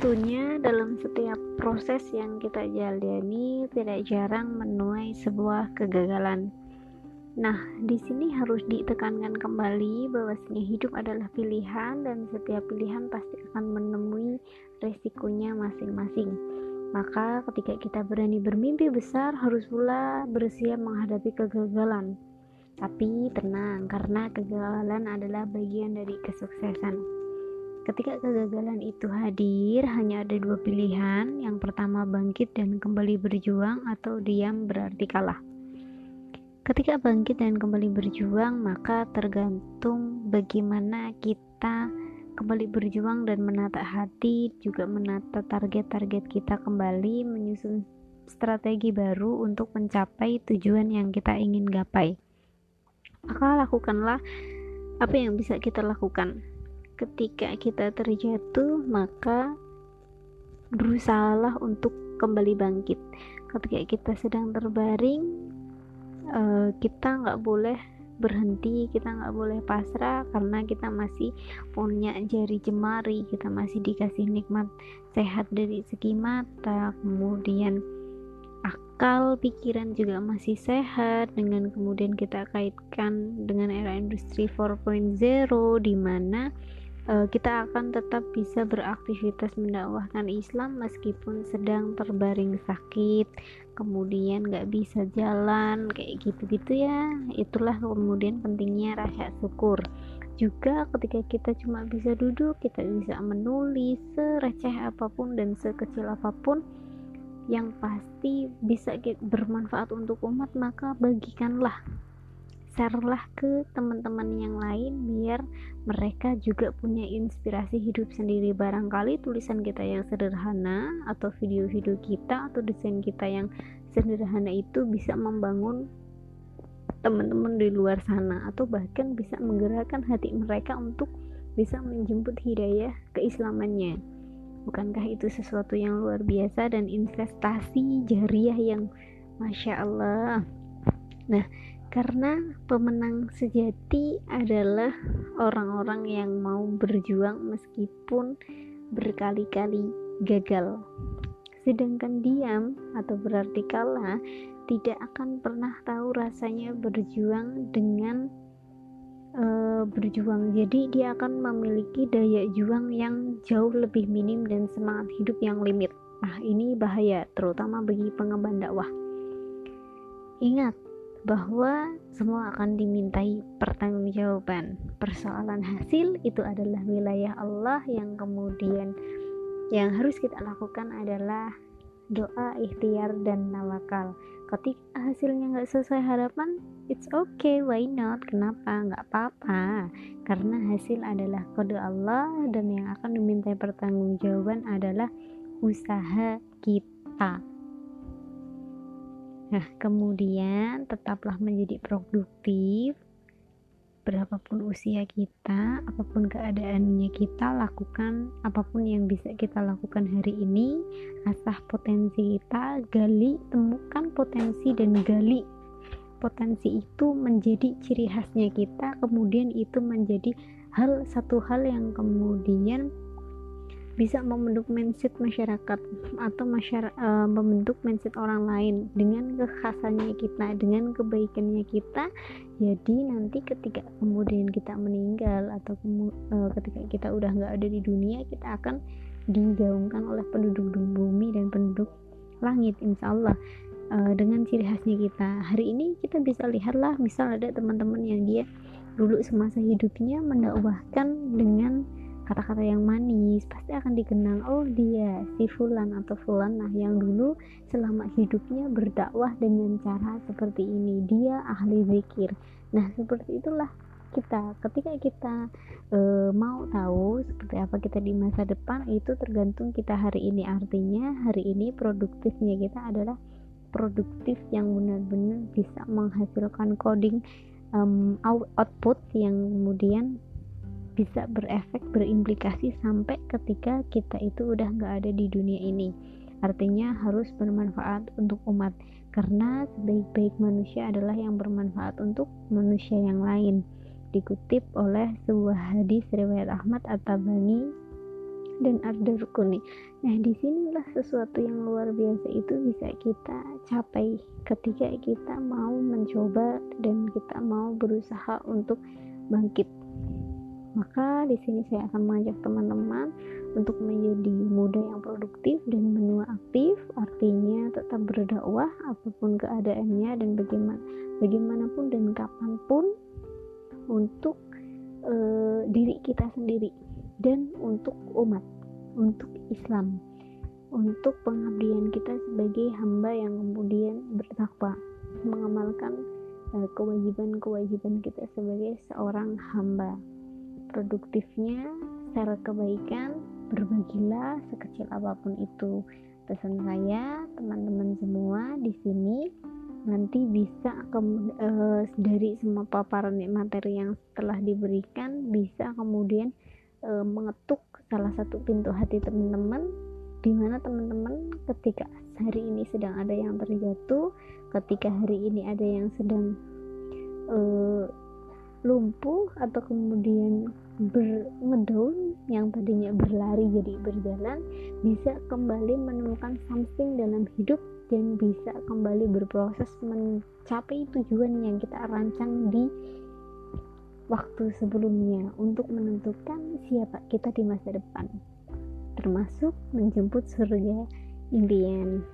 Tentunya dalam setiap proses yang kita jalani tidak jarang menuai sebuah kegagalan. Nah, di sini harus ditekankan kembali bahwa hidup adalah pilihan dan setiap pilihan pasti akan menemui resikonya masing-masing. Maka ketika kita berani bermimpi besar harus pula bersiap menghadapi kegagalan. Tapi tenang, karena kegagalan adalah bagian dari kesuksesan. Ketika kegagalan itu hadir, hanya ada dua pilihan. Yang pertama bangkit dan kembali berjuang atau diam berarti kalah. Ketika bangkit dan kembali berjuang, maka tergantung bagaimana kita kembali berjuang dan menata hati, juga menata target-target kita kembali, menyusun strategi baru untuk mencapai tujuan yang kita ingin gapai. Maka lakukanlah apa yang bisa kita lakukan ketika kita terjatuh maka berusahalah untuk kembali bangkit. Ketika kita sedang terbaring uh, kita nggak boleh berhenti kita nggak boleh pasrah karena kita masih punya jari jemari kita masih dikasih nikmat sehat dari segi mata kemudian akal pikiran juga masih sehat dengan kemudian kita kaitkan dengan era industri 4.0 di mana kita akan tetap bisa beraktivitas mendakwahkan Islam meskipun sedang terbaring sakit kemudian nggak bisa jalan kayak gitu-gitu ya. Itulah kemudian pentingnya rasa syukur. Juga ketika kita cuma bisa duduk kita bisa menulis sereceh apa pun dan sekecil apa pun yang pasti bisa bermanfaat untuk umat maka bagikanlah share-lah ke teman-teman yang lain biar mereka juga punya inspirasi hidup sendiri. Barangkali tulisan kita yang sederhana atau video-video kita atau desain kita yang sederhana itu bisa membangun teman-teman di luar sana atau bahkan bisa menggerakkan hati mereka untuk bisa menjemput hidayah keislamannya. Bukankah itu sesuatu yang luar biasa dan investasi jariah yang masya Allah. Nah karena pemenang sejati adalah orang-orang yang mau berjuang meskipun berkali-kali gagal. Sedangkan diam atau berarti kalah tidak akan pernah tahu rasanya berjuang dengan uh, berjuang. Jadi dia akan memiliki daya juang yang jauh lebih minim dan semangat hidup yang limit. Nah, ini bahaya terutama bagi pengemban dakwah. Ingat, bahwa semua akan dimintai pertanggungjawaban. Persoalan hasil itu adalah wilayah Allah yang kemudian yang harus kita lakukan adalah doa, ikhtiar, dan nawakal. Ketika hasilnya nggak sesuai harapan, it's okay, why not? Kenapa? Nggak apa-apa. Karena hasil adalah kode Allah dan yang akan dimintai pertanggungjawaban adalah usaha kita. Nah, kemudian tetaplah menjadi produktif. Berapapun usia kita, apa pun keadaannya kita lakukan apa pun yang bisa kita lakukan hari ini. Asah potensi kita, gali, temukan potensi dan gali potensi itu menjadi ciri khasnya kita, kemudian itu menjadi hal satu hal yang kemudian bisa membentuk mindset masyarakat atau masyarakat uh, membentuk mindset orang lain. Dengan kekhasannya kita dengan kebaikannya kita jadi nanti ketika kemudian kita meninggal atau uh, ketika kita udah nggak ada di dunia kita akan digaungkan oleh penduduk bumi dan penduduk langit insya Allah. Uh, dengan ciri khasnya kita. Hari ini kita bisa lihatlah misal ada teman-teman yang dia dulu semasa hidupnya mendakwahkan dengan kata-kata yang manis pasti akan dikenal oh dia si fulan atau fulanah yang dulu selama hidupnya berdakwah dengan cara seperti ini. Dia ahli zikir. Nah seperti itulah kita. Ketika kita e, mau tahu seperti apa kita di masa depan itu tergantung kita hari ini. Artinya hari ini produktifnya kita adalah produktif yang benar-benar bisa menghasilkan coding um, output yang kemudian bisa berefek berimplikasi sampai ketika kita itu udah nggak ada di dunia ini. Artinya harus bermanfaat untuk umat karena sebaik-baik manusia adalah yang bermanfaat untuk manusia yang lain. Dikutip oleh sebuah hadis riwayat Ahmad At-Tabani dan ada rukuni nah di sinilah sesuatu yang luar biasa itu bisa kita capai ketika kita mau mencoba dan kita mau berusaha untuk bangkit maka di sini saya akan mengajak teman-teman untuk menjadi muda yang produktif dan menua aktif. Artinya tetap berdakwah apa pun keadaannya dan bagaimana bagaimanapun dan kapan pun untuk e, diri kita sendiri dan untuk umat untuk Islam untuk pengabdian kita sebagai hamba yang kemudian bertakwa mengamalkan eh, kewajiban-kewajiban kita sebagai seorang hamba produktifnya secara kebaikan berbagilah sekecil apa pun itu. Pesan saya teman-teman semua di sini nanti bisa ke, uh, dari semua paparan materi yang telah diberikan bisa kemudian uh, mengetuk salah satu pintu hati teman-teman di mana teman-teman ketika hari ini sedang ada yang terjatuh ketika hari ini ada yang sedang uh, lumpuh atau kemudian berngedown yang tadinya berlari jadi berjalan bisa kembali menemukan something dalam hidup dan bisa kembali berproses mencapai tujuan yang kita rancang di waktu sebelumnya untuk menentukan siapa kita di masa depan termasuk menjemput surga impian